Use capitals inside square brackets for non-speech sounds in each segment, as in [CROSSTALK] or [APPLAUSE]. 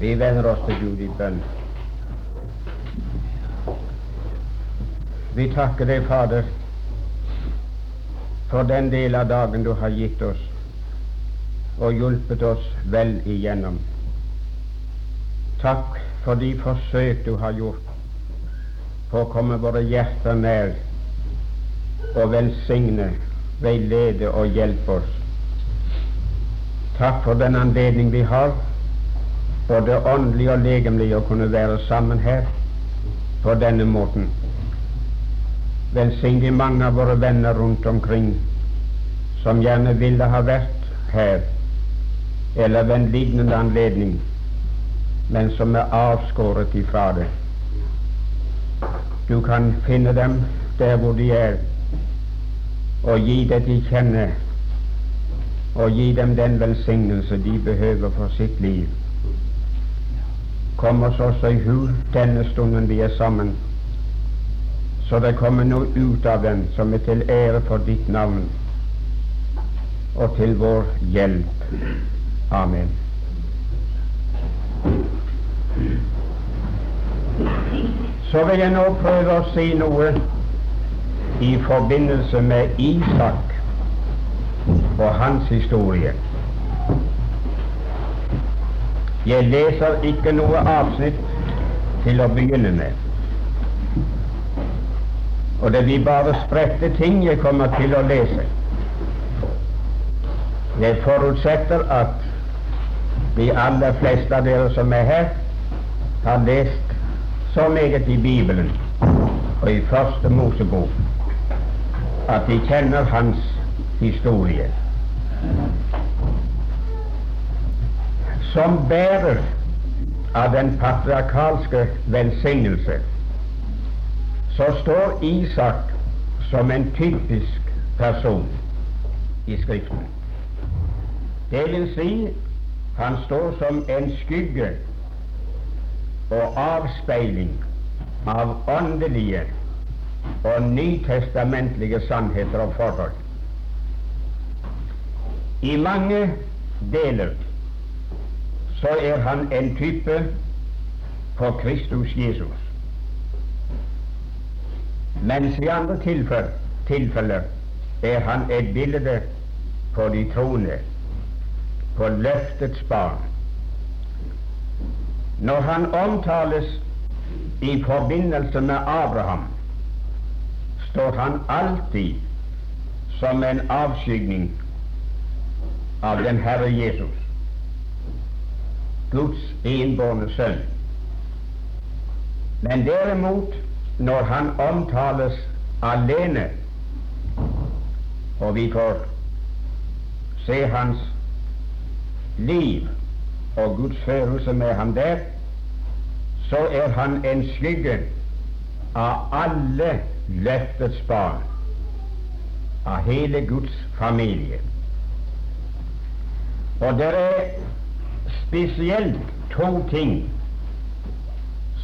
Vi vender oss til Gud i bønn. Vi takker deg, Fader, for den del av dagen du har gitt oss og hjulpet oss vel igjennom. Takk for de forsøk du har gjort på å komme våre hjerter nær og velsigne, veilede og hjelpe oss. Takk for den anledning vi har, både åndelig og legemlig, å kunne være sammen her på denne måten. Velsign de mange av våre venner rundt omkring som gjerne ville ha vært her eller ved en lignende anledning, men som er avskåret ifra det. Du kan finne dem der hvor de er, og gi det de kjenner, og gi dem den velsignelse de behøver for sitt liv. Kom oss også i hu denne stunden vi er sammen, så det kommer noe ut av den som er til ære for ditt navn og til vår hjelp. Amen. Så vil jeg nå prøve å si noe i forbindelse med Isak og hans historie. Jeg leser ikke noe avsnitt til å begynne med. Og det blir bare spredte ting jeg kommer til å lese. Jeg forutsetter at de aller fleste av dere som er her, har lest så meget i Bibelen og i Første Mosebok at de kjenner hans historie. Som bærer av den patriarkalske velsignelse så står Isak som en typisk person i Skriften. Det vil si han står som en skygge og avspeiling av åndelige og nytestamentlige sannheter og forhold. I mange deler så er han en type for Kristus Jesus. Mens i andre tilfeller, tilfeller er han et bilde på de troende, på løftets barn. Når han omtales i forbindelse med Abraham, står han alltid som en avskygning av den Herre Jesus, Guds enbårne sønn. Men derimot, når han omtales alene, og vi får se hans liv og Guds følelse med ham der, så er han en skygge av alle løftets barn, av hele Guds familie. Og det er spesielt to ting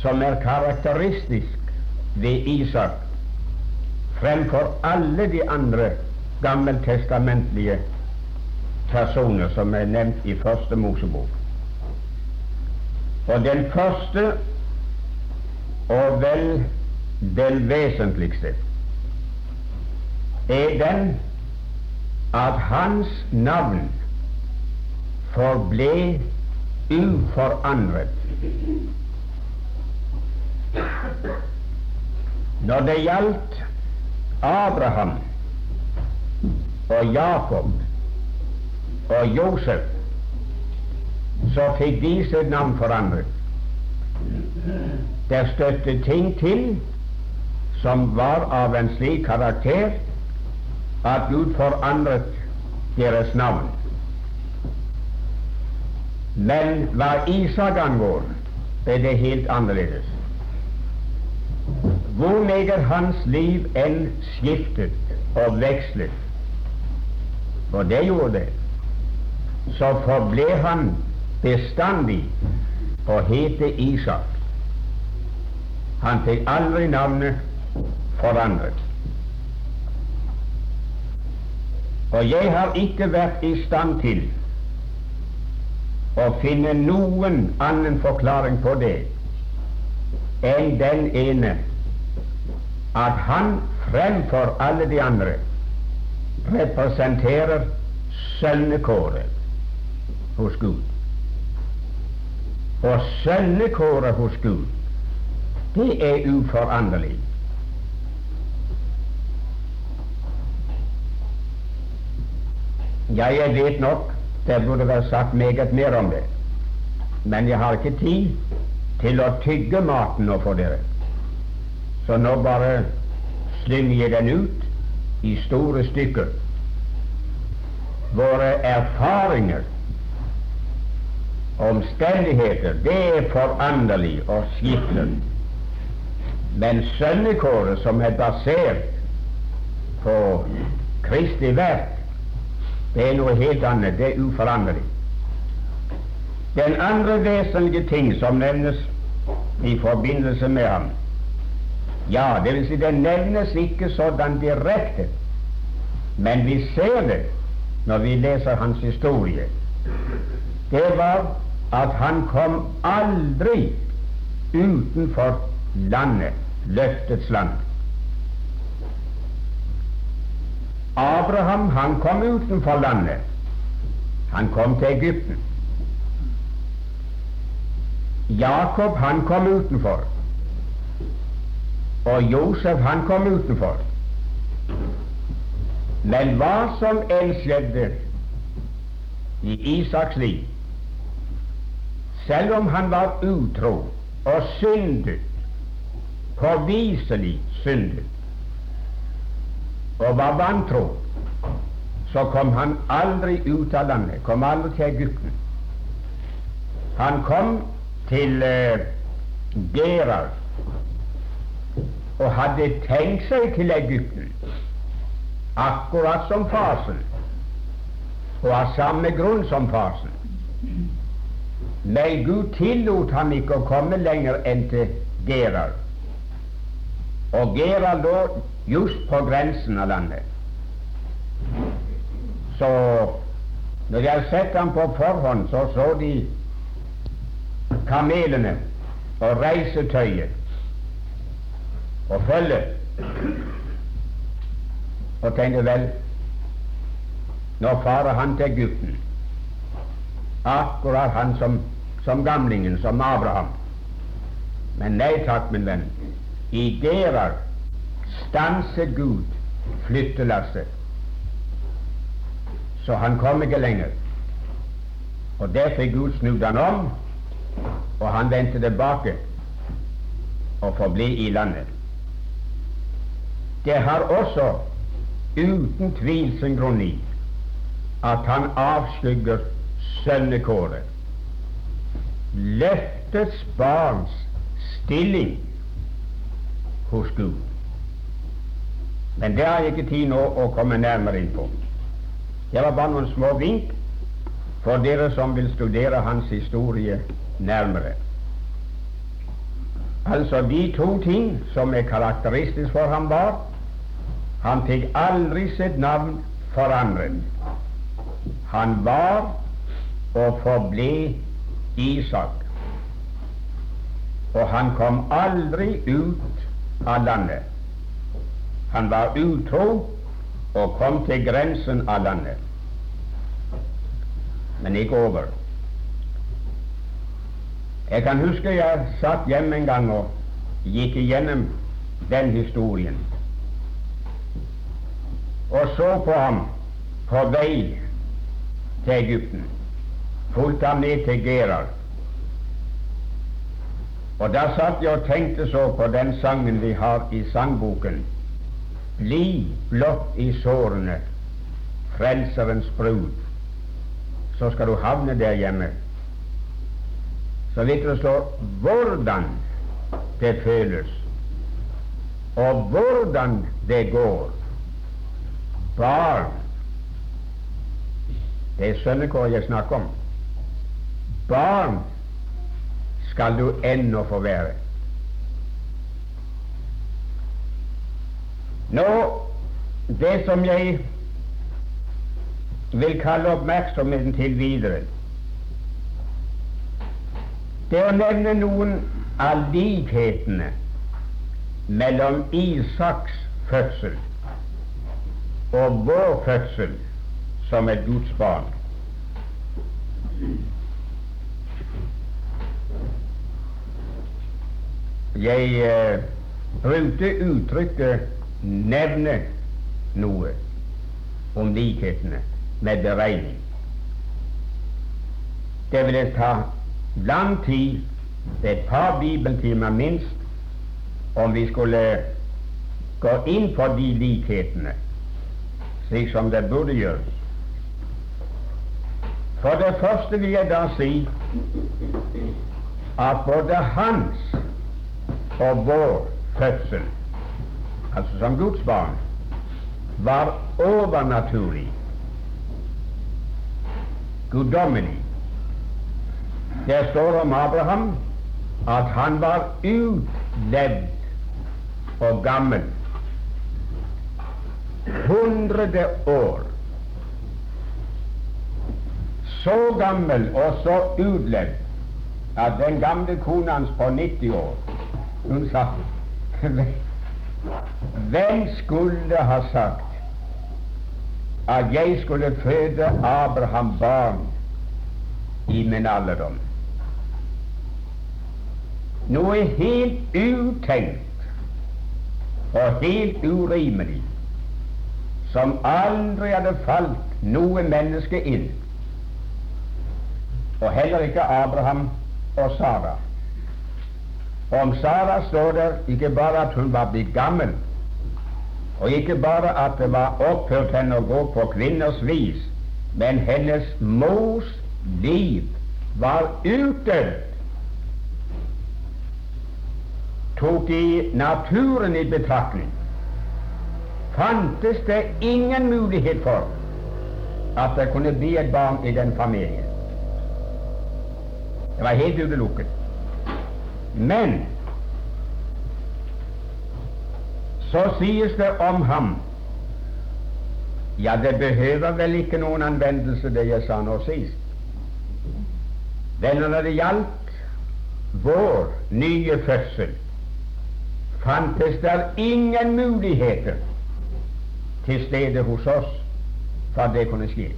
som er karakteristisk ved Isak fremfor alle de andre gammeltestamentlige personer som er nevnt i Første Mosebok. Og den første, og vel den vesentligste, er den at hans navn forble uforandret. Når det gjaldt Abraham og Jakob og Josef, så fikk de sitt navn forandret. Der støtte ting til som var av en slik karakter at Gud forandret deres navn. Men hva Isak angår, er det helt annerledes. Hvor meget hans liv enn skiftet og vekslet, og det gjorde det, så forble han bestandig å hete Isak. Han fikk aldri navnet forandret. Og jeg har ikke vært i stand til å finne noen annen forklaring på det enn den ene at han fremfor alle de andre representerer sønnekåret hos Gud. Og sønnekåret hos Gud, det er uforanderlig. Ja, jeg vet nok det burde være sagt meget mer om det, men jeg har ikke tid til å tygge maten nå for dere. Så nå bare slynger jeg den ut i store stykker. Våre erfaringer, omstendigheter, det er foranderlig og skiftende. Men sønnekåret, som er basert på Kristi verk, det er noe helt annet. Det er uforanderlig. Den andre vesentlige ting som nevnes i forbindelse med ham, ja, det vil si det nevnes ikke sådan direkte, men vi ser det når vi leser hans historie. Det var at han kom aldri utenfor landet, løftets land. Abraham han kom utenfor landet. Han kom til Egypten. Jakob han kom utenfor. Og Josef han kom utenfor. Men hva som enn skjedde i Isaks liv, selv om han var utro og syndet, påviselig syndet, og var vantro, så kom han aldri ut av landet, kom aldri til Egypten. Han kom til eh, Gerar og hadde tenkt seg til Egypten, akkurat som fasen, og av samme grunn som fasen. Men Gud tillot ham ikke å komme lenger enn til Gerar. Og Gerar lå just på grensen av landet. Så når de hadde sett ham på forhånd, så så de kamelene og reisetøyet og følge. Og tenkte vel nå farer han til Egypten. Akkurat han som, som gamlingen, som Abraham. Men nei takk, min venn. I Gerar stanset Gud flyttelasset. Så han kom ikke lenger. Og der fikk Gud snudd han om, og han vendte tilbake og forble i landet. Det har også uten tvil sin grunn i at han avskygger sønnekåret. Løftets barns stilling hos Gud. Men det har jeg ikke tid nå å komme nærmere inn på. Det var bare noen små vink for dere som vil studere hans historie nærmere. Altså de to ting som er karakteristisk for ham, var han fikk aldri sitt navn forandret. Han var og forble Isak. Og han kom aldri ut av landet. Han var utro og kom til grensen av landet, men ikke over. Jeg kan huske jeg satt hjemme en gang og gikk igjennom den historien og så på ham på vei til Egypten. Fulgte ham ned til Gerar. Og da satt jeg og tenkte så på den sangen vi har i sangboken. Bli blott i sårene, Frelserens brud. Så skal du havne der hjemme. Så vidt det står hvordan det føles, og hvordan det går barn. Det er sønnekår jeg snakker om. Barn skal du ennå få være. Nå, det som jeg vil kalle oppmerksomheten til videre, Det er å nevne noen av likhetene mellom Isaks fødsel og vår fødsel som et Guds barn. Jeg eh, brukte uttrykket 'nevne noe' om likhetene med beregning. Det ville ta lang tid, et par bibeltimer minst, om vi skulle gå inn på de likhetene, slik som det burde gjøres. For det første vil jeg da si at både hans og vår fødsel, altså som Guds barn, var overnaturlig, guddommelig. Det står om Abraham at han var utlevd og gammel. Hundrede år. Så gammel og så utlevd at den gamle kona hans på 90 år hun sa Hvem skulle ha sagt at jeg skulle føde Abraham barn i min alderdom? Noe helt utenkt og helt urimelig, som aldri hadde falt noe menneske inn, og heller ikke Abraham og Sara. Om Sara står der ikke bare at hun var blitt gammel, og ikke bare at det var opphørt henne å gå på kvinners vis, men hennes mors liv var utdødd. Tok de naturen i betraktning, fantes det ingen mulighet for at det kunne bli et barn i den familien. Det var helt utelukket. Men så sies det om ham Ja, det behøver vel ikke noen anvendelse, det jeg sa nå sist. Vel, når det gjaldt vår nye fødsel, fantes der ingen muligheter til stede hos oss for at det kunne skje.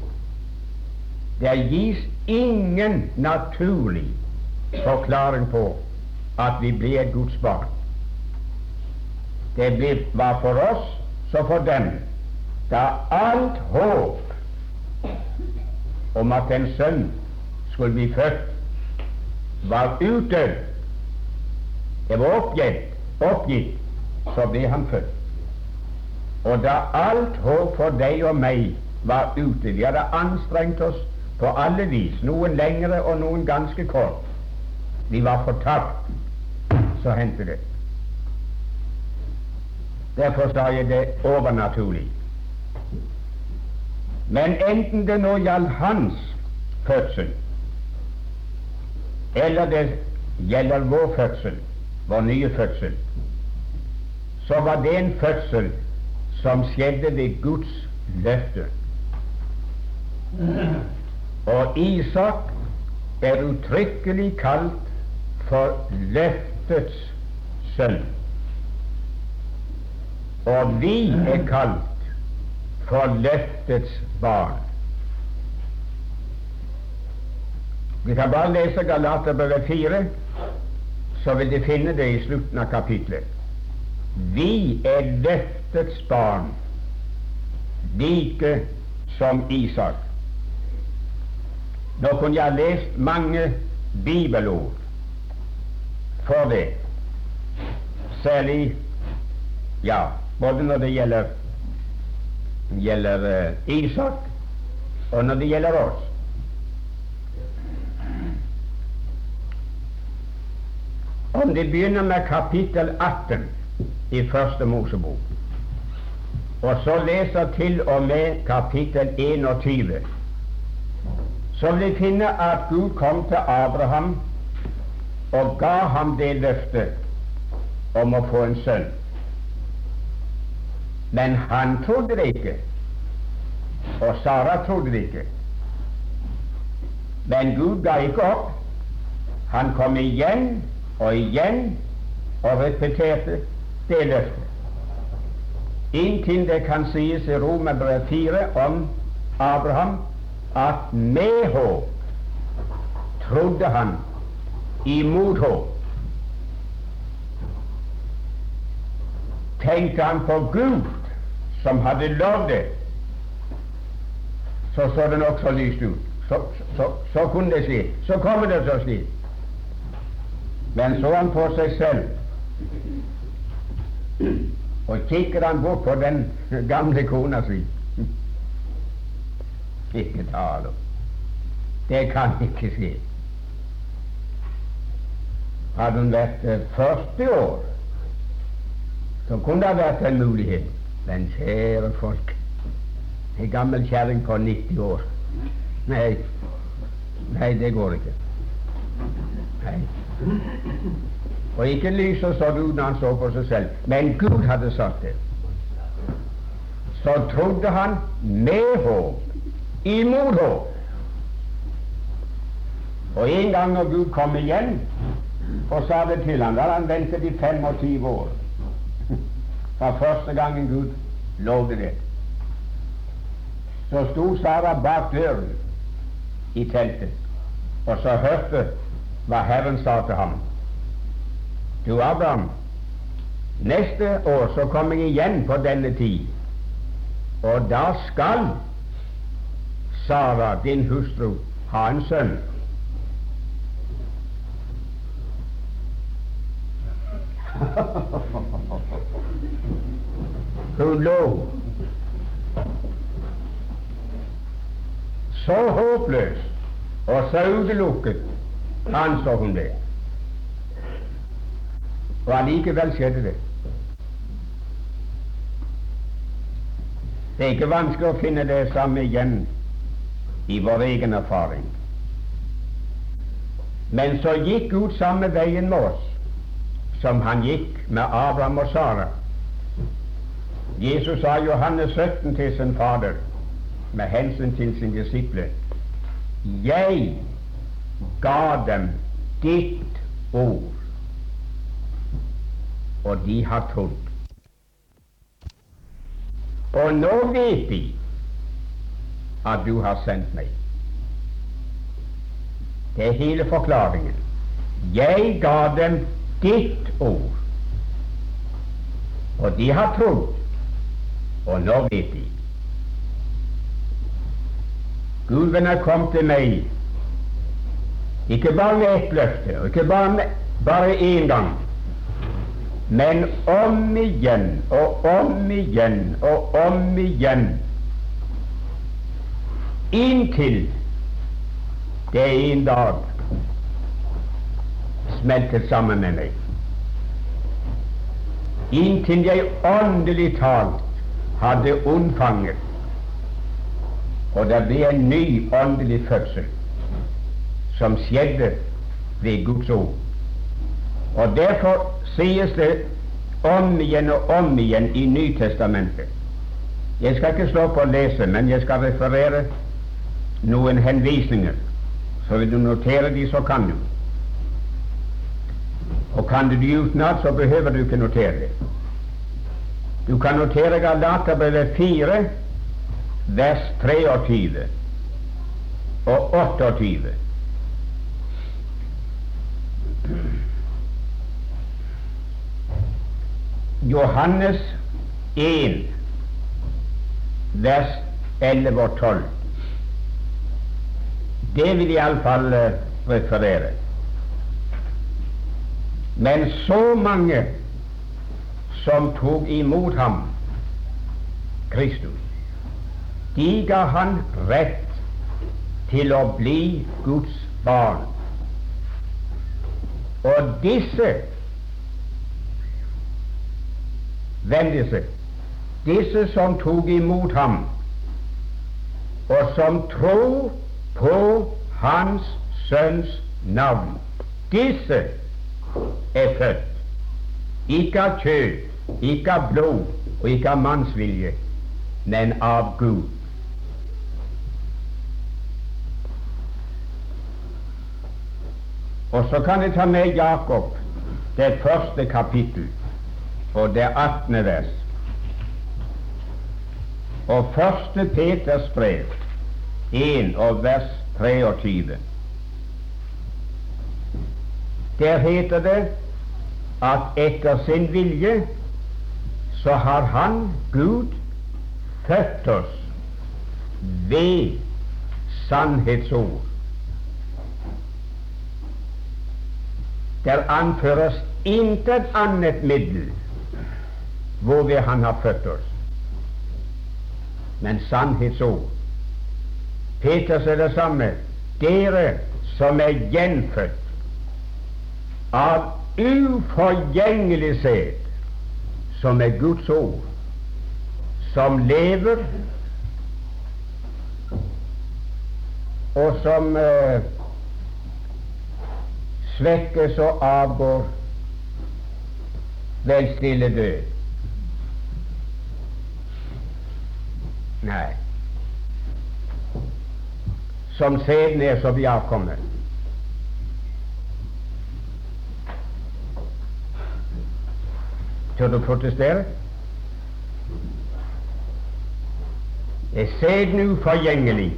Det gis ingen naturlig forklaring på at vi blir Guds barn. Det var for oss så for dem, da alt håp om at en sønn skulle bli født, var ute. Det var oppgitt, oppgitt, så ble han født. Og da alt håp for deg og meg var ute Vi hadde anstrengt oss på alle vis, noen lengre og noen ganske kort. Vi var fortapt. Så hendte det. Derfor sa jeg det overnaturlig. Men enten det nå gjaldt hans fødsel, eller det gjelder vår fødsel, vår nye fødsel, så var det en fødsel som skjedde ved Guds løfte. Og Isak er uttrykkelig kalt for løftets sønn. Og vi er kalt for løftets barn. Vi kan bare lese Galaterbrevet 4, så vil de finne det i slutten av kapitlet. Vi er løftets barn, like som Isak. Nå kunne jeg lest mange bibelord for det, særlig ja, både når det gjelder, gjelder uh, Isak, og når det gjelder oss. Om det begynner med kapittel 18 i Første Mosebok, og så leser til og med kapittel 21 så vil vi finne at Gud kom til Abraham og ga ham det løftet om å få en sønn. Men han trodde det ikke, og Sara trodde det ikke. Men Gud ga ikke opp. Han kom igjen og igjen og repeterte det løftet. Inntil det kan sies i Romerbrevet 4 om Abraham at med håp trodde han imot håp. Tenkte han på Gud, som hadde lovd det, så så det nokså lyst ut. Så, så, så, kunne det skje. Så kommer det til å. Men så han på seg selv, og kikker han bort på den gamle kona si. Ikke tale om. Det kan ikke skje. Hadde hun vært 40 år, så kunne det vært en mulighet. Men kjære folk, ei gammel kjerring på 90 år Nei, nei, det går ikke. Nei. Og ikke lyset så ut når han så på seg selv, men Gud hadde sagt det. Så trodde han med håp, imot håp. Og en gang når Gud kom igjen og sa det til ham, da hadde han ventet i 25 år [LAUGHS] fra første gangen Gud lovde det. Så sto Sara bak døren i teltet, og så hørte hva Herren sa til ham. Du, Abraham, neste år så kommer jeg igjen på denne tid, og da skal Sara, din hustru, ha en sønn. [LAUGHS] Lå så håpløs og så utelukket anså hun det. Og allikevel skjedde det. Det er ikke vanskelig å finne det samme igjen i vår egen erfaring. Men så gikk Gud samme veien med oss som han gikk med Abraham og Sara. Jesus sa Johannes 17 til sin fader med hensyn til sin disipler Jeg ga dem ditt ord, og de har trodd. Og nå vet de at du har sendt meg. Det er hele forklaringen. Jeg ga dem ditt ord, og de har trodd, og nå vet de. Gulven har kommet til meg, ikke bare med ett løfte, og ikke bare, med, bare én gang, men om igjen og om igjen og om igjen, inntil det er en dag smeltet sammen med meg. Inntil jeg åndelig talt hadde unnfanget, og det ble en ny åndelig fødsel som skjedde ved Guds ord. Og Derfor sies det om igjen og om igjen i Nytestamentet. Jeg skal ikke slå på å lese, men jeg skal referere noen henvisninger. Så vil du notere de, så kan du. Og kan du det utenat, så behøver du ikke notere det. Du kan notere Galaterbrevet 4, vers 23 og 28. Johannes 1, vers 11 og 12. Det vil iallfall uh, referere. Men så mange som tok imot ham, Kristus, de ga han rett til å bli Guds barn. Og disse Hvem disse? Disse som tok imot ham, og som tror på Hans Sønns navn. Disse er født. Ikke av kjød, ikke av blod og ikke av mannsvilje, men av Gud. Og så kan jeg ta med Jakob, det første kapittel, og det attende vers. Og første Peters brev, 1 og vers 23. Der heter det at etter sin vilje så har Han, Gud, født oss ved sannhetsord. Der anføres intet annet middel hvorved Han har født oss, men sannhetsord. Peter sier det samme. Dere som er gjenfødt av uforgjengelig sæd, som er Guds ord, som lever, og som eh, svekkes og avgår ved stille død. Nei. Som sæden er, så blir avkommet. Tør du protestere? Er sæden uforgjengelig,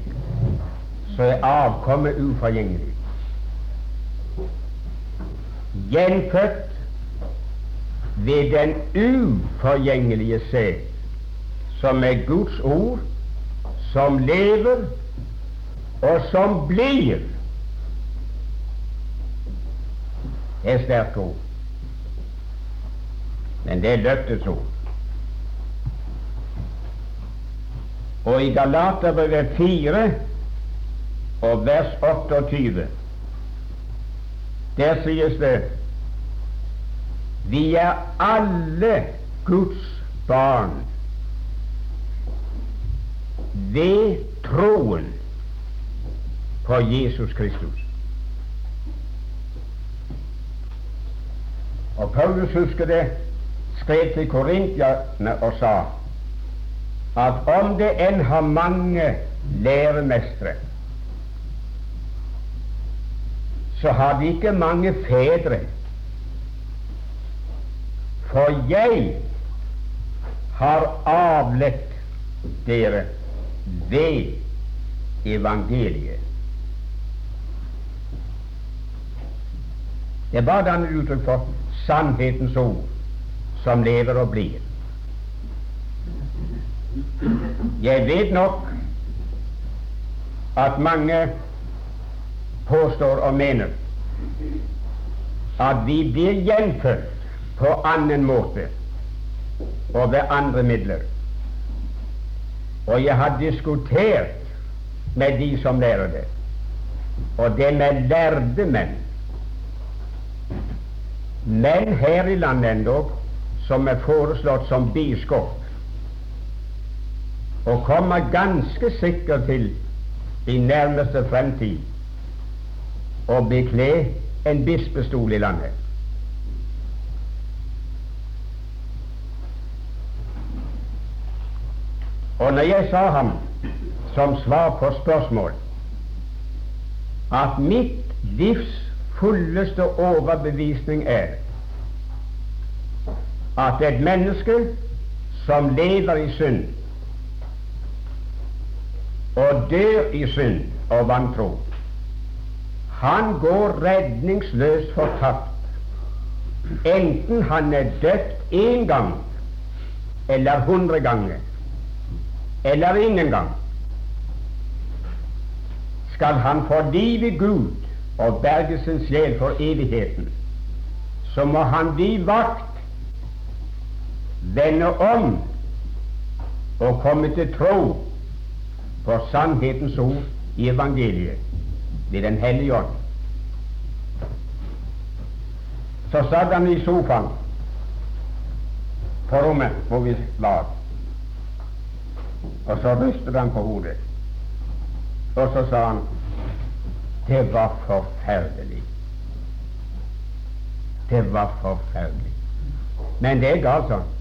så er avkommet uforgjengelig. Gjenfødt ved den uforgjengelige sæd, som er Guds ord, som lever og som blir, er sterke ord. Men det er løftets ord. Og i Galaterbrevet 4 og vers 28 der sies det vi er alle Guds barn ved troen på Jesus Kristus. Og Paulus husker det skrev til korintierne og sa at om det enn har mange læremestere, så har de ikke mange fedre. For jeg har avlett dere ved evangeliet. Det bare et uttrykk for sannhetens ord som lever og blir. Jeg vet nok at mange påstår og mener at vi blir gjenfødt på annen måte og ved andre midler. Og jeg har diskutert med de som lærer det, og det med lærde menn. Men her i landet endog som er foreslått som biskop, og kommer ganske sikkert til i nærmeste fremtid å bekle en bispestol i landet. Og når jeg sa ham som svar på spørsmål at mitt livs fulleste overbevisning er at et menneske som lever i synd og dør i synd og vantro, han går redningsløst fortapt, enten han er døpt én gang eller hundre ganger, eller ingen gang. Skal han få liv i Gud og berge sin sjel for evigheten, så må han bli vakt vende om og komme til tro på sannhetens ord i evangeliet ved Den hellige ånd. Så satt han i sofaen på rommet hvor vi var, og så rystet han på hodet. Og så sa han det var forferdelig. Det var forferdelig. Men det er galt sånn.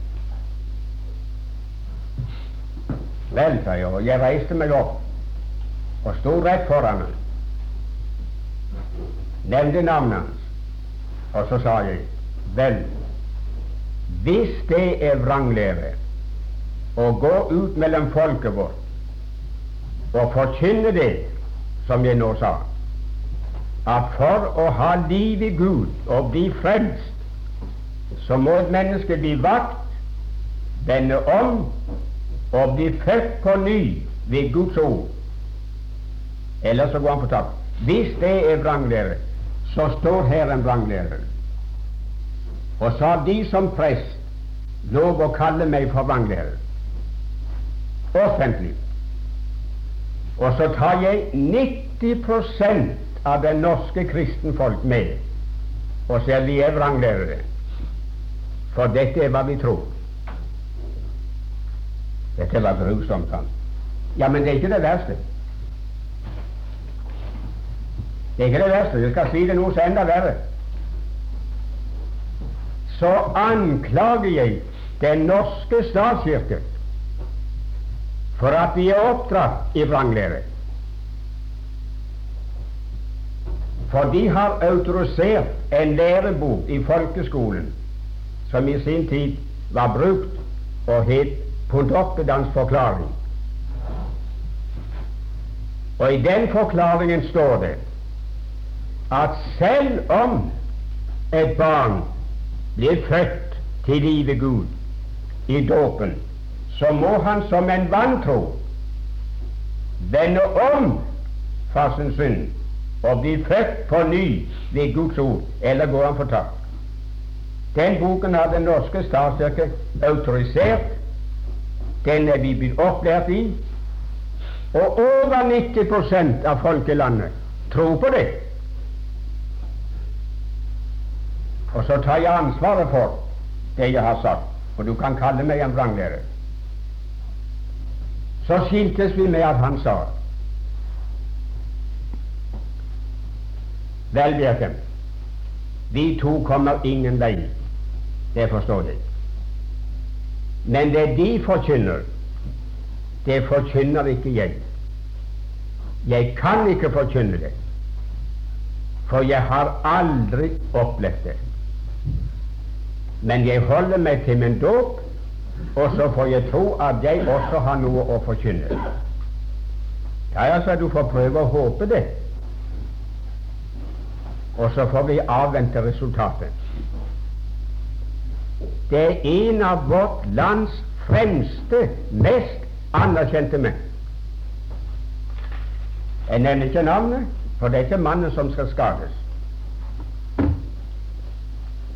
Vel, sa jeg, og jeg reiste meg opp og sto rett foran ham. nevnte navnet hans, og så sa jeg vel, hvis det er vranglære å gå ut mellom folket vårt og forkynne det som jeg nå sa, at for å ha liv i Gud og bli frelst, så må et menneske bli vakt, vende om og bli født på ny ved Guds ord. Ellers så går han på tapt. Hvis det er vranglære, så står her en vranglærer. Og så har de som prest lov å kalle meg for vranglærer. Offentlig. Og så tar jeg 90% av det norske kristenfolk med og sier vi er vranglærere. For dette er hva vi tror. Dette var grusomt, han. Ja, men det er ikke det verste. Det er ikke det verste. Jeg skal si det noe som enda verre. Så anklager jeg Den norske statskirke for at vi er oppdratt i vranglære. For de har autorisert en lærebok i folkeskolen som i sin tid var brukt og het Pontoppedans forklaring. Og i den forklaringen står det at selv om et barn blir født til live Gud i dåpen, så må han som en vantro vende om fra sin synd og bli født på ny ved Guds ord, eller går han fortapt. Den boken har Den norske statskirke autorisert. Den er vi blitt opplært i. Og over 90% av folkelandet tror på det. Og så tar jeg ansvaret for det jeg har sagt, Og du kan kalle meg en vranglærer. Så skiltes vi med at han sa Vel, Bjerke, vi to kommer ingen vei, det forstår jeg. Men det de forkynner, det forkynner ikke jeg. Jeg kan ikke forkynne det, for jeg har aldri opplevd det. Men jeg holder meg til min dåp, og så får jeg tro at jeg også har noe å forkynne. Ja, altså, du får prøve å håpe det, og så får vi avvente resultatet. Det er en av vårt lands fremste, mest anerkjente menn. Jeg nevner ikke navnet, for det er ikke mannen som skal skades.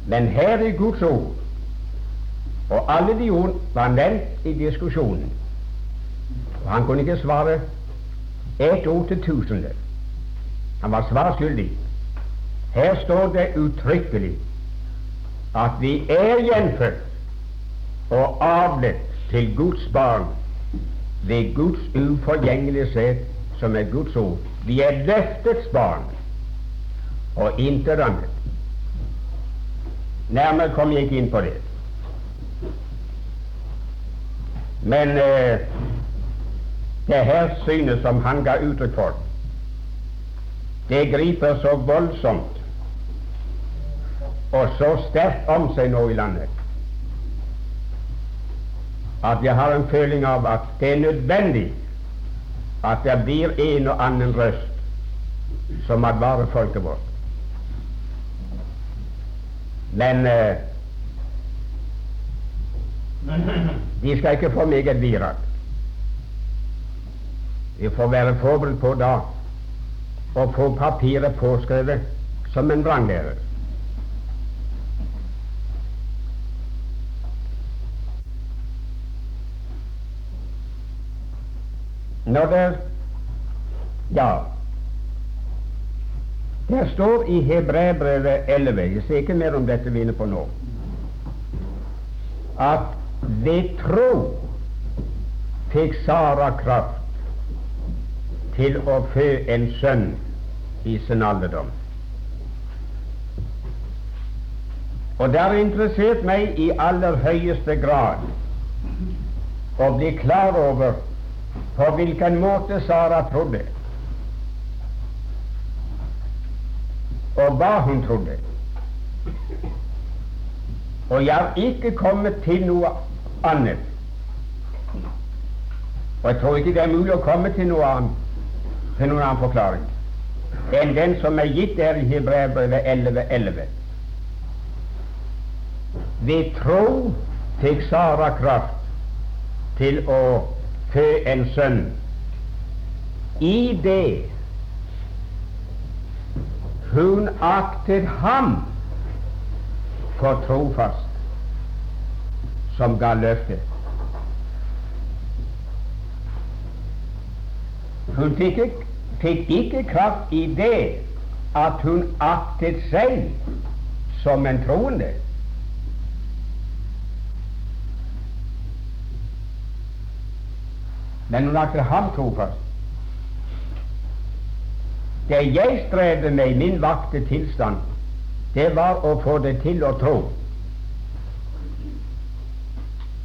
Men her i Guds ord, og alle de ord var nevnt i diskusjonen, og han kunne ikke svare ett ord til tusende. Han var svar skyldig. Her står det uttrykkelig at vi er gjenfødt og avlet til Guds barn ved Guds uforgjengelighet, som er Guds ord. Vi er løftets barn og intet annet. Nærmere kom jeg ikke inn på det. Men eh, det her synet som han ga uttrykk for, det griper så voldsomt og så sterkt om seg nå i landet at jeg har en føling av at det er nødvendig at det blir en og annen røst som advarer folket vårt. Men eh, de skal ikke få meget virak. Vi får være forberedt på da å få papiret påskrevet som en vranglærer. Når det Ja, det står i Hebreabrevet 11 Jeg ser ikke mer om dette vi er inne på nå. At ved tro fikk Sara kraft til å fø en sønn i sin alderdom. Og det har interessert meg i aller høyeste grad å bli klar over på hvilken måte Sara trodde. Og hva hun trodde. Og jeg har ikke kommet til noe annet. Og jeg tror ikke det er mulig å komme til noe annet, til noen annen forklaring enn den som er gitt der i Hebreabrevet 11.11. 11. Ved tro fikk Sara kraft til å fø en sønn. I det hun aktet ham for trofast, som ga løftet. Hun fikk ikke, fikk ikke kraft i det at hun aktet seg som en troende. Men hun aktet ham trofast. Det jeg strevde med i min vakte tilstand, det var å få det til å tro.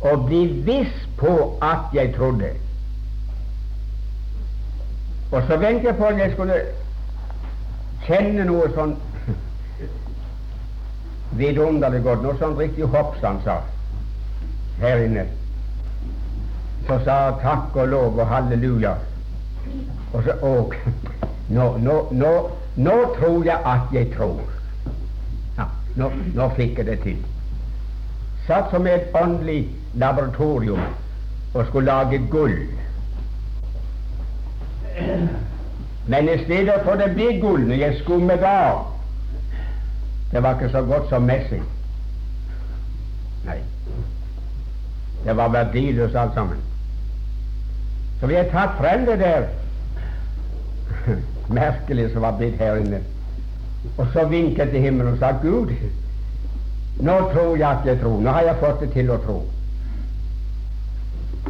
Å bli viss på at jeg trodde. Og så ventet jeg på at jeg skulle kjenne noe sånn [LAUGHS] vidunderlig godt, noe sånn riktig hoppsan sa her inne. Så sa takk og lov og halleluja. Og så og, nå, nå, nå, nå tror jeg at jeg tror. Ja, nå, nå fikk jeg det til. Satt som et åndelig laboratorium og skulle lage gull. Men i stedet for det ble gull når jeg skummet av Det var ikke så godt som messing. Nei. Det var verdiløst alt sammen. Så vi har tatt frem det der [LAUGHS] merkelige som var blitt her inne. Og så vinket til himmelen og sa Gud, nå tror jeg at jeg tror. Nå har jeg fått det til å tro.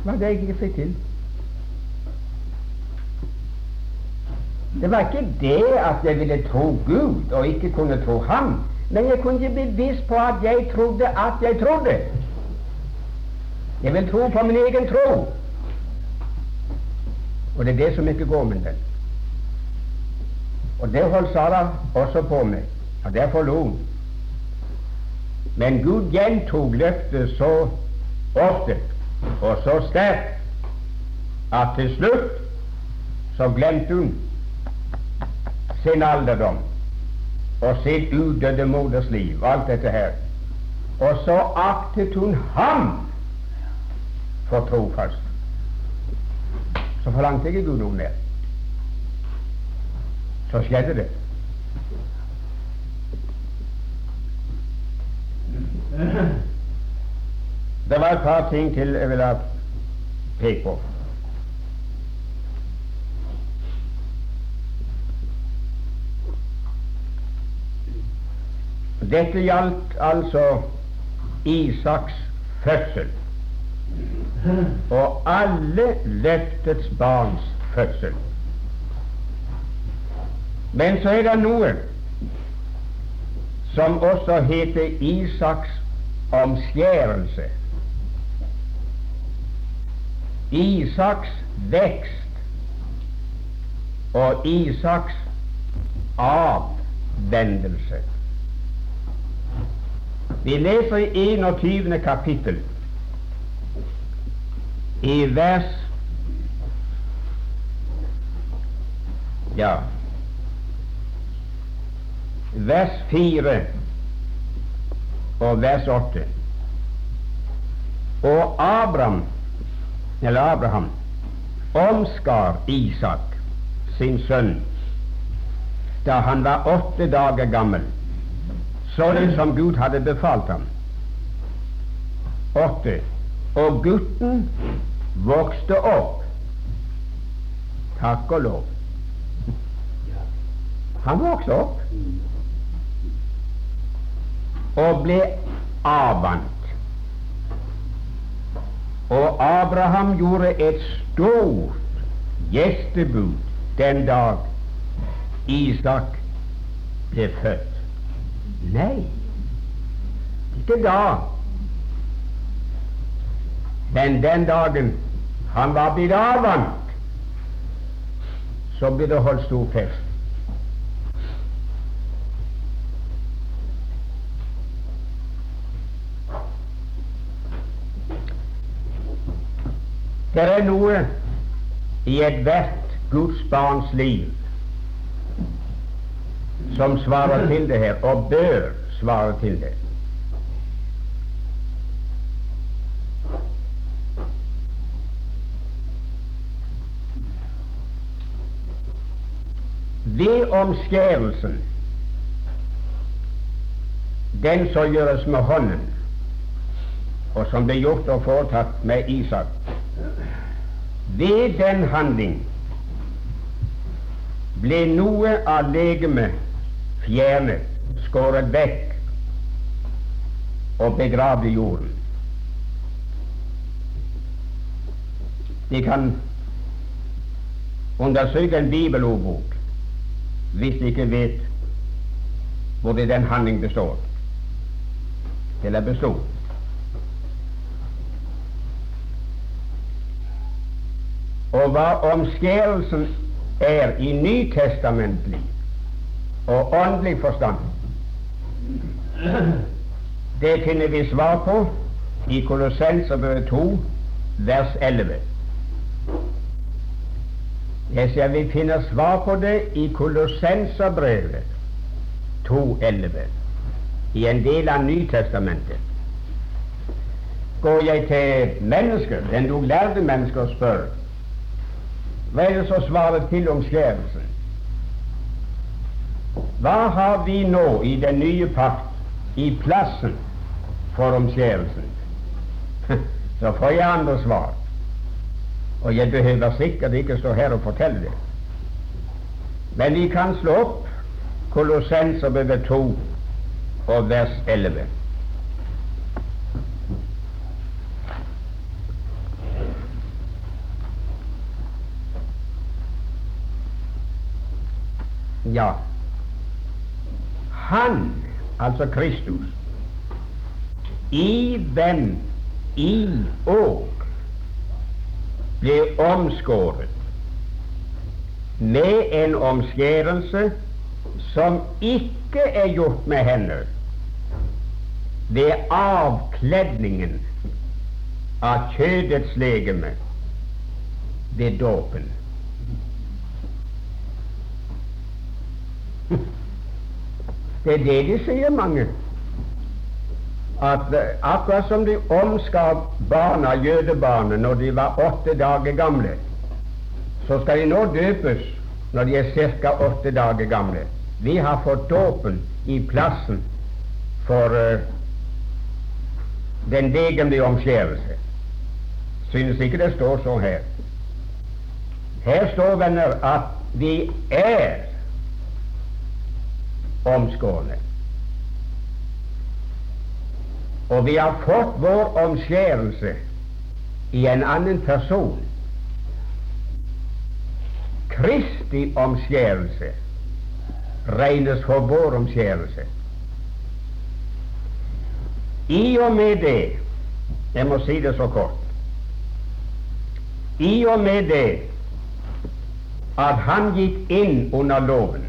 Hva det jeg ikke fikk til? Det var ikke det at jeg ville tro Gud og ikke kunne tro Ham, men jeg kunne bli bevisst på at jeg trodde at jeg trodde. Jeg vil tro på min egen tro. Og det er det som ikke går med den. Og det holdt Sara også på med, og derfor lo hun. Men Gud gjentok løftet så ofte og så sterkt at til slutt så glemte hun sin alderdom og sitt udødde moders liv, alt dette her. Og så aktet hun ham for trofast. Så forlangte jeg Gud noe mer. Så skjedde det. Det var et par ting til jeg ville peke på. Dette gjaldt altså Isaks fødsel og alle løftets barns fødsel. Men så er det noe som også heter Isaks omskjærelse. Isaks vekst og Isaks avvendelse. Vi leser i 21. kapittel i vers Ja vers 4 og vers 8. Og Abraham, eller Abraham, omskar Isak, sin sønn, da han var åtte dager gammel, sånn som Gud hadde befalt ham. Åtte. Og gutten vokste opp. Takk og lov. Han vokste opp og ble avvant. Og Abraham gjorde et stort gjestebud den dag Isak ble født. Nei, ikke da. Men den dagen han var blitt avvant, så ble det holdt stor fest. Det er noe i ethvert Guds barns liv som svarer til det her, og bør svare til det. Ved omskjærelsen, den som gjøres med hånden, og som ble gjort og foretatt med Isak, ved den handling ble noe av legemet fjernet, skåret vekk og begravd i jorden. De kan undersøke en bibelordbok hvis de ikke vet hvor det den handling består, eller bestod. Og hva omskjærelsen er i nytestamentlig og åndelig forstand, det finner vi svar på i Kolossenserbrevet 2, vers 11. Jeg ser vi finner svar på det i Kolossenserbrevet 2.11, i en del av Nytestamentet. Går jeg til mennesker, den du lærde mennesker, og spør hva er det som svarer til omskjærelsen? Hva har vi nå i den nye pakt i plassen for omskjærelsen? [LAUGHS] Så får jeg andre svar. Og jeg behøver sikkert ikke stå her og fortelle det. Men vi kan slå opp Kolossenserbrevet 2 og vers 11. Ja, han, altså Kristus, i hvem i og ble omskåret med en omskjærelse som ikke er gjort med hender, ved avkledningen av kjødets legeme ved dåpen. [LAUGHS] Det er det de sier, mange. At uh, akkurat som de omskar barna, jødebarna, når de var åtte dager gamle, så skal de nå døpes når de er ca. åtte dager gamle. Vi har fått dåpen i plassen for uh, den legemlige omskjærelse. Synes ikke det står så her. Her står, venner, at vi er omskårne. Og vi har fått vår omskjærelse i en annen person. Kristi omskjærelse regnes for vår omskjærelse. I og med det Jeg må si det så kort. I og med det at han gikk inn under loven,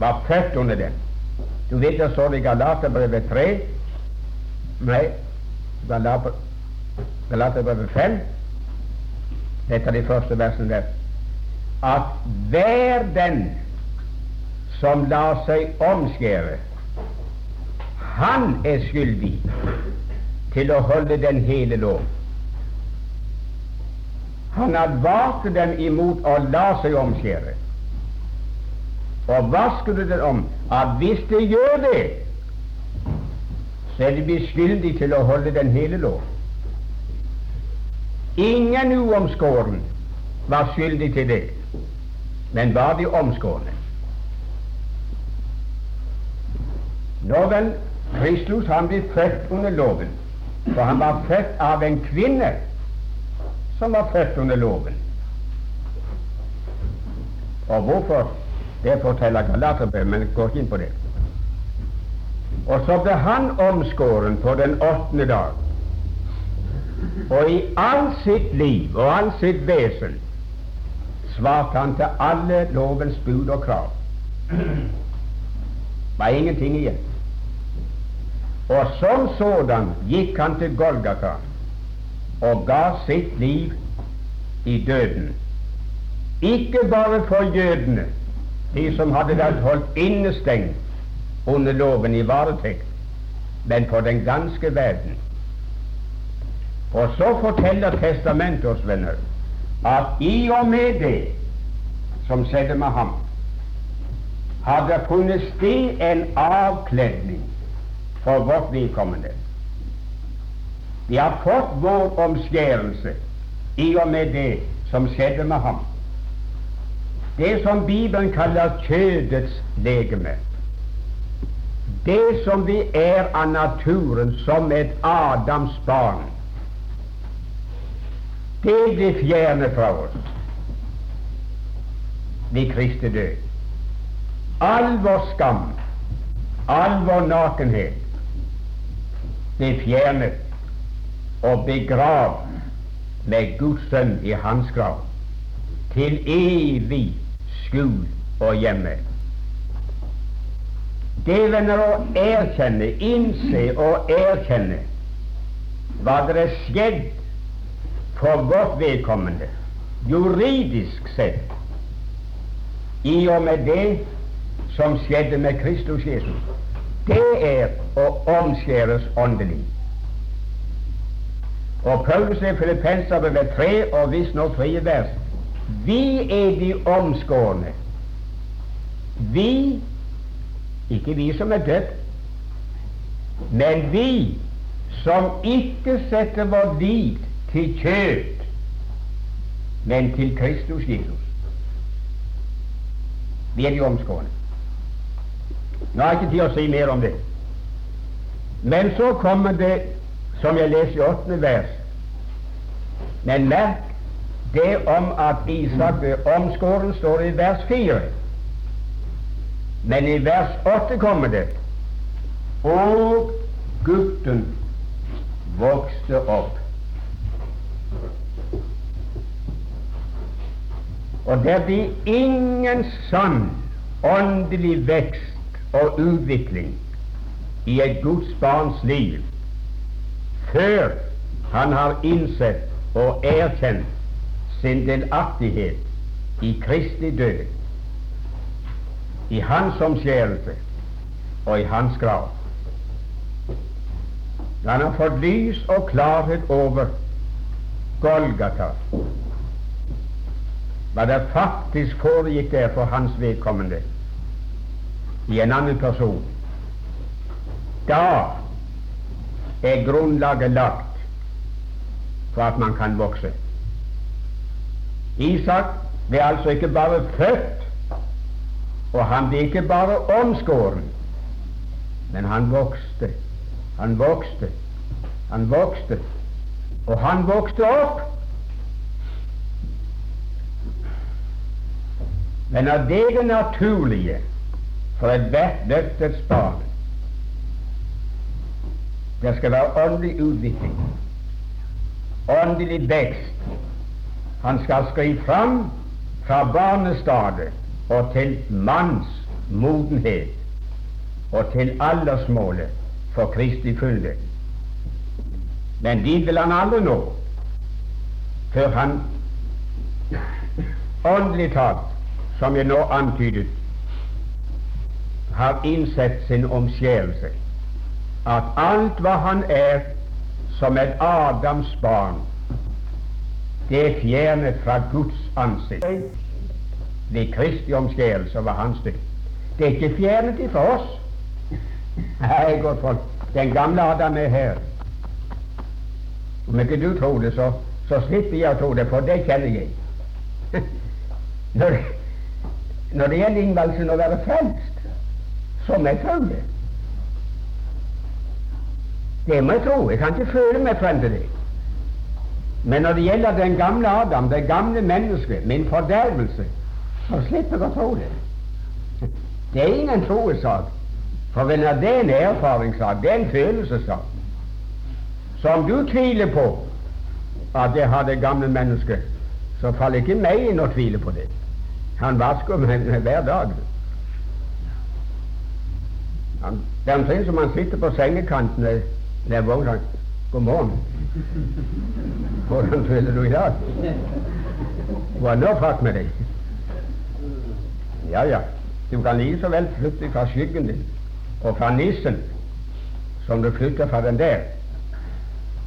var født under den Du vet det står i Galaterbrevet 3 Nei, Galaterbrevet 5 et av de første versene der at hver den som lar seg omskjære, han er skyldig til å holde den hele lov. Han advarte dem imot å la seg omskjære. Og hva skulle det om? At hvis de gjør det, så er de beskyldige til å holde den hele lov. Ingen uomskåren var skyldig til det men var de omskårne. Nå vel, Kristus han ble født under loven, for han var født av en kvinne som var født under loven. Og hvorfor? Det forteller Galaterbrevet, men jeg går ikke inn på det. Og så ble han omskåren på den åttende dag. Og i all sitt liv og all sitt vesen svarte han til alle lovens bud og krav. var ingenting igjen. Og som sådan gikk han til Golgata og ga sitt liv i døden. Ikke bare for jødene, de som hadde vært holdt innestengt under loven i varetekt, men for den ganske verden. Og så forteller testamentet oss, venner, at i og med det som skjedde med ham, har det funnet sted en avkledning for vårt vedkommende. Vi har fått vår omskjærelse i og med det som skjedde med ham. Det som Bibelen kaller kjødets legeme. Det som vi er av naturen som et Adams barn, det blir fjernet fra oss ved Kristi død. All vår skam, all vår nakenhet blir fjernet og begravd med Guds sønn i hans grav til evig skjul og hjemme. Det venner å erkjenne, innse og erkjenne hva det er skjedd for vårt vedkommende, juridisk sett, i og med det som skjedde med Kristus Jesus, det er å omskjæres åndelig. Og Paulus i Filippensabrevet 3 og visstnok 3 vers Vi er de omskårne. Vi, ikke vi som er døpt, men vi som ikke setter vår lit til kjøtt, men til Kristus Jesus. Vi er de omskårne. Nå har jeg ikke tid å si mer om det. Men så kommer det, som jeg leser i åttende vers Men merk det om at Isak ble omskåren, står i vers fire. Men i vers 8 kommer det Og gutten vokste opp. Og det blir ingen sann åndelig vekst og utvikling i et Guds barns liv før han har innsett og erkjent sin delaktighet i Kristi død, i hans omskjærelse og i hans grav. Han har fått lys og klarhet over Golgata, hva det faktisk foregikk der for hans vedkommende i en annen person. Da er grunnlaget lagt for at man kan vokse. Isak ble altså ikke bare født, og han ble ikke bare omskåren, men han vokste, han vokste, han vokste, og han vokste opp. Men av det det naturlige for ethvert løftets barn Det skal være åndelig utvikling, åndelig vekst. Han skal skrive fram fra barnestadiet og til manns modenhet og til aldersmålet for Kristi fylde. Men dit vil han aldri nå før han åndelig talt som jeg nå antydet, har innsett sin omskjærelse, at alt hva han er som et Adams barn, det er fjernet fra Guds ansikt ved Kristi omskjærelse over hans død. Det er ikke fjernet ifra oss. Nei, godt folk, den gamle Adam er her. Om ikke du tror det, så, så slipper jeg å tro det, for det kjenner jeg. [LAUGHS] Når, når det gjelder innvalgelsen å være frelst, så må jeg tro det. Det må jeg tro. Jeg kan ikke føle meg frem til det. Men når det gjelder den gamle Adam, det gamle mennesket, min fordervelse, så slipper jeg å tro det. Det er ingen troesak. For det er en erfaringssak, det er en følelsessak. Om du tviler på at jeg har det gamle mennesket, så faller ikke meg inn å tvile på det. Han vasker meg hver dag. Han, det er omtrent som han sitter på sengekanten der vågner God morgen. Hvordan føler du i dag? Er nå fatt med deg? Ja, ja, du kan like så vel flytte fra skyggen din og fra nissen som du flytter fra den der.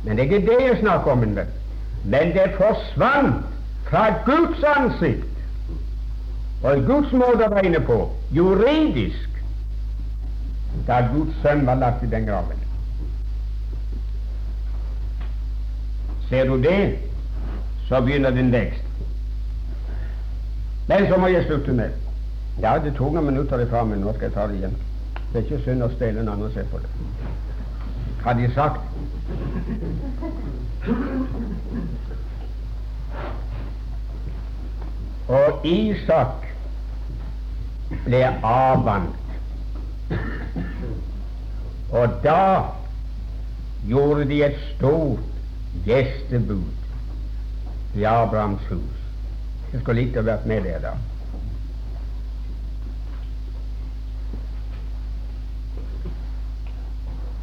Men det er ikke det jeg snakker om, Men. Men det forsvant fra Guds ansikt og Guds måte å regne på, juridisk, da Guds sønn var lagt i den graven. Ser du det, så begynner din vekst. Men så må jeg slutte med Ja, det tok noen minutter ifra, men nå skal jeg ta det igjen. Det er ikke synd å stelle en annen og se på det. Hadde de sagt Og Isak ble avvant. Og da gjorde de et stort gjestebud i Abrahams hus. Jeg skulle likt å vært med der da.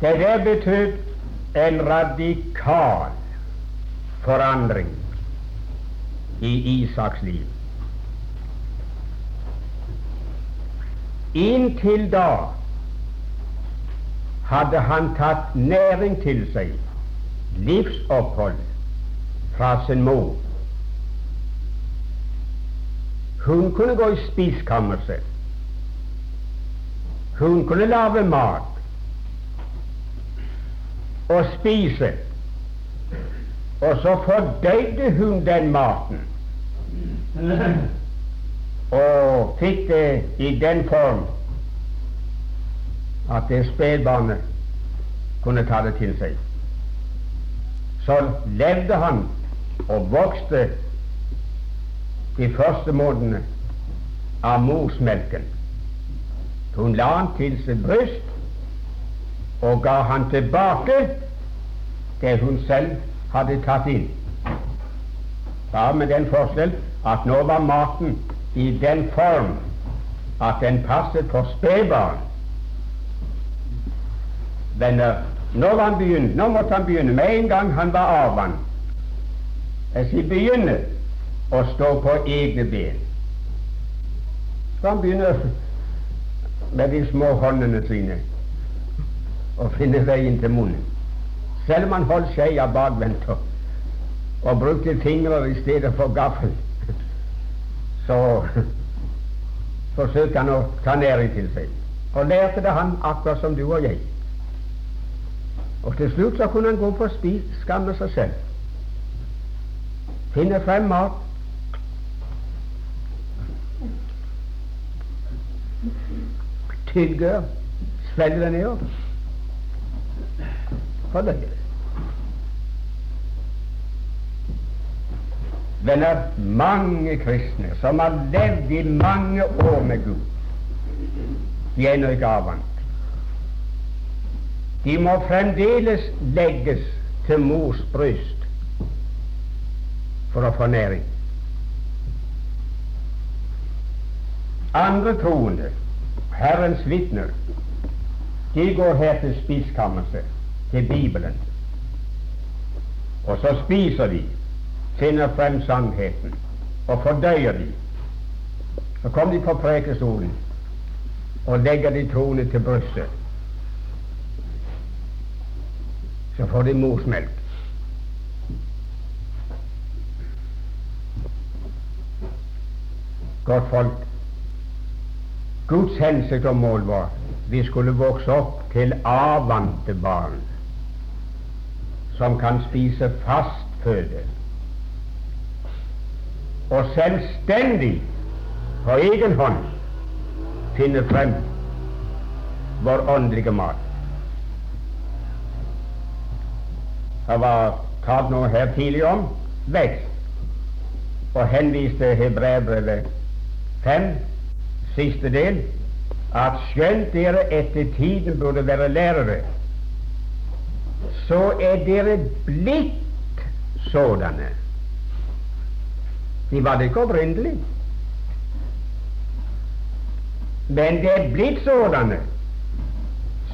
Det der betød en radikal forandring i Isaks liv. Inntil da hadde han tatt næring til seg livsopphold fra sin mor. Hun kunne gå i spiskammerset. Hun kunne lage mat og spise. Og så fordøyde hun den maten og fikk det i den form at det spedbarnet kunne ta det til seg så levde han og vokste de første månedene av morsmelken. Hun la han til sitt bryst og ga han tilbake det hun selv hadde tatt inn. Bare med den forskjell at nå var maten i den form at den passet for spedbarn. Venner, nå, han begynt, nå måtte han begynne med en gang han var avvant. Jeg sier begynne å stå på egne ben. Så han begynner med de små håndene sine å finne veien til munnen. Selv om han holdt skeia bakvendt og, brukte fingre i stedet for gaffel, så [LAUGHS] forsøkte han å ta næring til seg. Og lærte det han akkurat som du og jeg. Og til slutt så kunne han gå på spis, skamme seg selv. Finne frem mat. Tygge, svelge det nedover. Fordøye det. Venner, mange kristne som har levd i mange år med Gud, de er ennå ikke avvant. De må fremdeles legges til mors bryst for å få næring. Andre troende, Herrens vitner, de går her til spiskammeret, til Bibelen. Og så spiser de, finner frem sannheten og fordøyer de. Så kommer de på prekestolen og legger de tronen til brystet. så får de morsmelk. Godt folk, Guds hensikt og mål var vi skulle vokse opp til avvante barn som kan spise fast føde. Og selvstendig på egen hånd finne frem vår åndelige mat. Det var tatt noe her tidlig om? Vekst, og henviste Hebreabrevet 5, siste del, at skjønt dere etter tiden burde være lærere, så er dere blitt sådanne. De var det ikke opprinnelig. Men det er blitt sådanne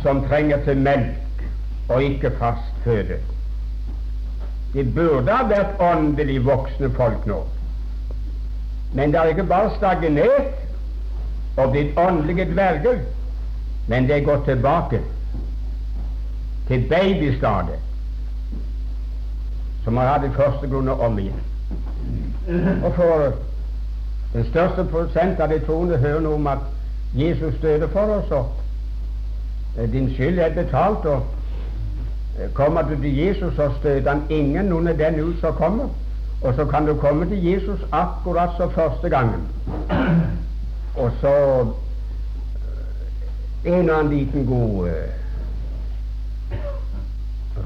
som trenger til melk og ikke fast føde. De burde ha vært åndelig voksne folk nå. Men det har ikke bare stagnert og blitt åndelige dverger, men det er gått tilbake til babystadiet, som har hatt i første grunn om igjen. Og for den største prosent av de troende hører noe om at Jesus døde for oss, og din skyld er betalt, og Kommer du til Jesus, så støter han ingen noen av den ut som kommer. Og så kan du komme til Jesus akkurat som første gangen. Og så eh, en og annen liten god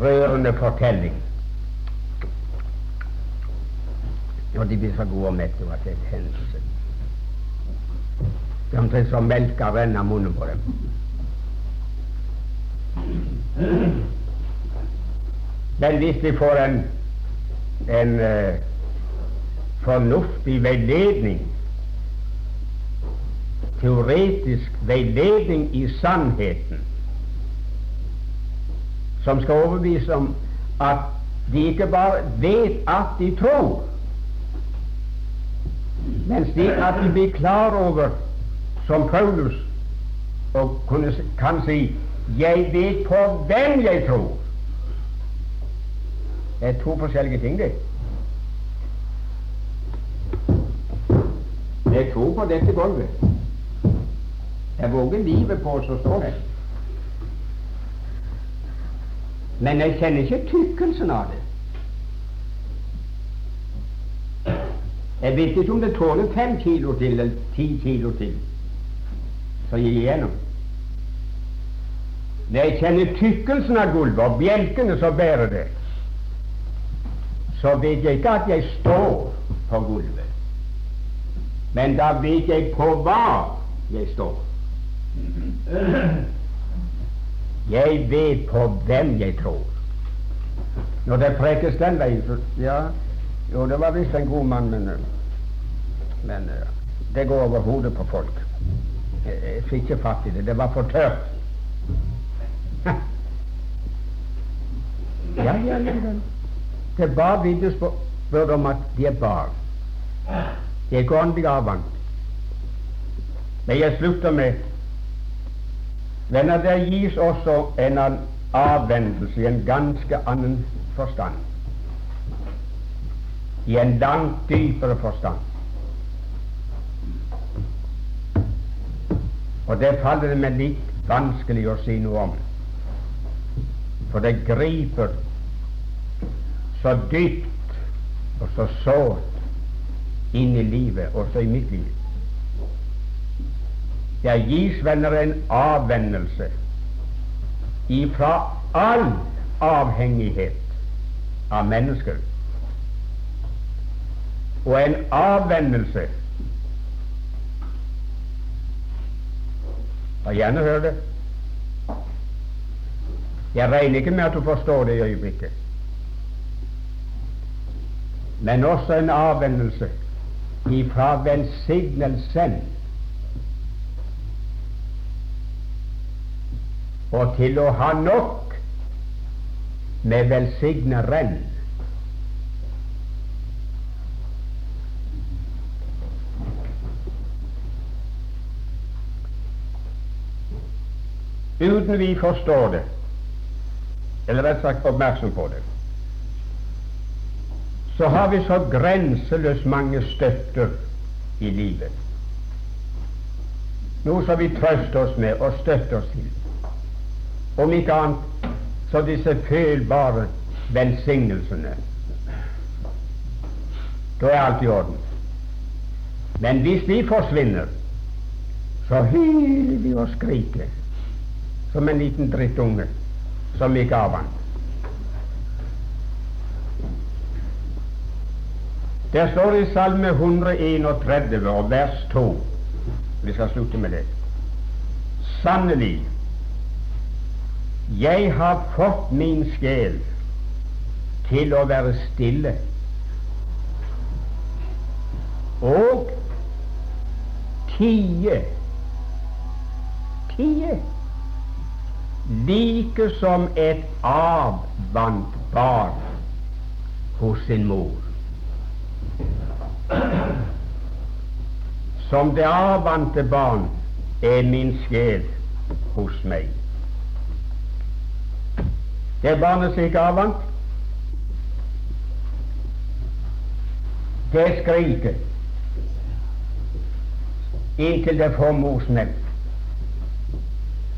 rørende fortelling. Og de blir så gode og mette at det er en hendelse. Det er omtrent som melka renner munnen på dem. Men hvis vi får en, en uh, fornuftig veiledning, teoretisk veiledning i sannheten, som skal overbevise om at de ikke bare vet at de tror, men slik at de blir klar over, som Paulus og kan si 'Jeg vet på hvem jeg tror'. Det er to forskjellige ting, det. Jeg tror på dette gulvet. Jeg våger livet på, så står det. Men jeg kjenner ikke tykkelsen av det. Jeg vet ikke om det tåler fem kilo til eller ti kilo til, så gir igjennom. Når jeg kjenner tykkelsen av gulvet og bjelkene som bærer det, så vet jeg ikke at jeg står på gulvet. Men da vet jeg på hva jeg står. [CLEARS THROAT] Jeg vet på hvem jeg tror. Når det prekes den veien så, Ja, jo, det var visst en god mann, men, men det går over hodet på folk. Jeg fikk ikke fatt i det. Det var for tørt. [LAUGHS] ja, ja, ja, ja. Det er bare vitnesbyrd om at de er barn. De er ikke åndelig avvant. Men jeg slutter med Venner, det gis også en avvendelse i en ganske annen forstand. I en langt dypere forstand. Og det faller det meg litt vanskelig å si noe om. For det griper så dypt og så sårt inn i livet, også i mitt liv. Det gis venner en avvennelse ifra all avhengighet av mennesker, og en avvennelse Og gjerne hør det. Jeg regner ikke med at du forstår det i øyeblikket men også en avvennelse ifra velsignelsen og til å ha nok med velsigneren. Uten vi forstår det, eller rett sagt oppmerksom på det, så har vi så grenseløst mange støtter i livet. Noe som vi trøster oss med og støtter oss til. Om ikke annet så disse følbare velsignelsene. Da er alt i orden. Men hvis de forsvinner, så hyler vi og skriker som en liten drittunge som gikk av han. Der står i Salme 131 og vers 2 Vi skal slutte med det. Sannelig, jeg har fått min sjel til å være stille og tie. Tie. Like som et avvant barn hos sin mor. Som det avvante barn er min sjel hos meg. Det barnet som er avvant, det skriker inntil det får mors nebb.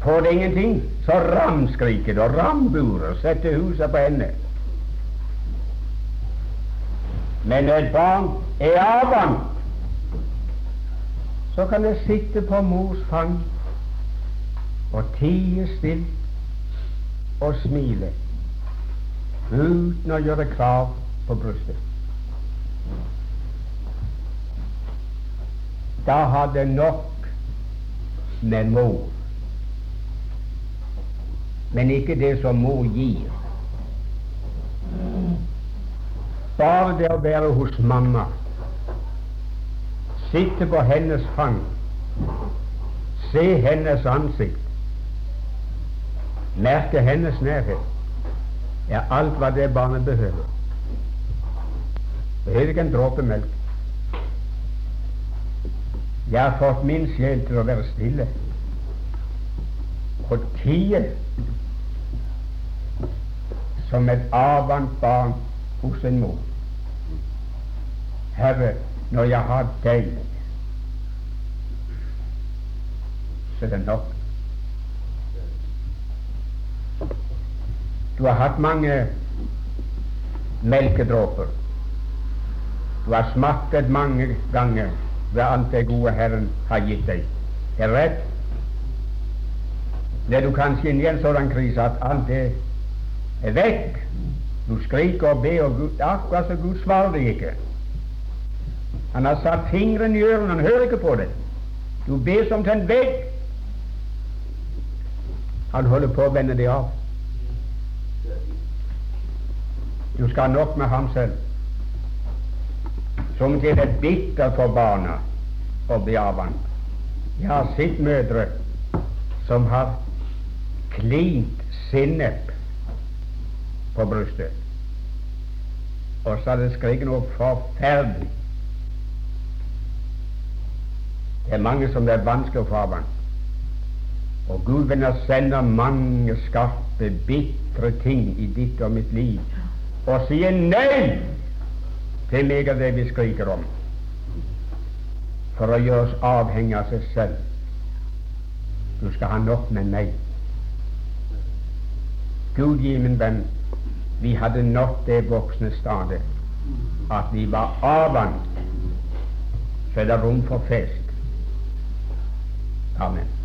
Får det ingenting, så ramskriker det og ramburer, setter huset på ende. Men når et barn er avvant, så kan det sitte på mors fang og tie stilt og smile. Uten å gjøre krav på brystet. Da har det nok med mor. Men ikke det som mor gir. Bare det å være hos mamma, sitte på hennes fang, se hennes ansikt, merke hennes nærhet, er alt hva det barnet behøver. Behøver ikke en dråpe melk. Jeg har fått min sjel til å være stille og tie som et avvant barn hos en mor. Herre, når jeg har deg, så er det nok. Du har hatt mange melkedråper. Du har smakket mange ganger ved alt det gode Herren har gitt deg. Er rett. Er du kanskje inne i en sånn krise at alt det er vekk. Du skriker og ber, og Gud, akkurat så Gud svarer deg ikke. Han har satt fingeren i ørene, han hører ikke på det. Du ber som til en vegg. Han holder på å vende deg av. Du skal ha nok med ham selv. Som til det bitter for barna å bli avvant. Jeg har sett mødre som har klint sinnep på brystet. Og så er det skriket noe forferdelig. Det er mange som det er vanskelig å få avvant. Og Gud vil sende mange skarpe, bitre ting i ditt og mitt liv og sier nei til meg og det vi skriker om, for å gjøre oss avhengig av seg selv. Du skal ha nok med meg. Gud gi min venn, vi hadde nådd det voksne stadiet at vi var avvant, så er det rom for fest. Amen.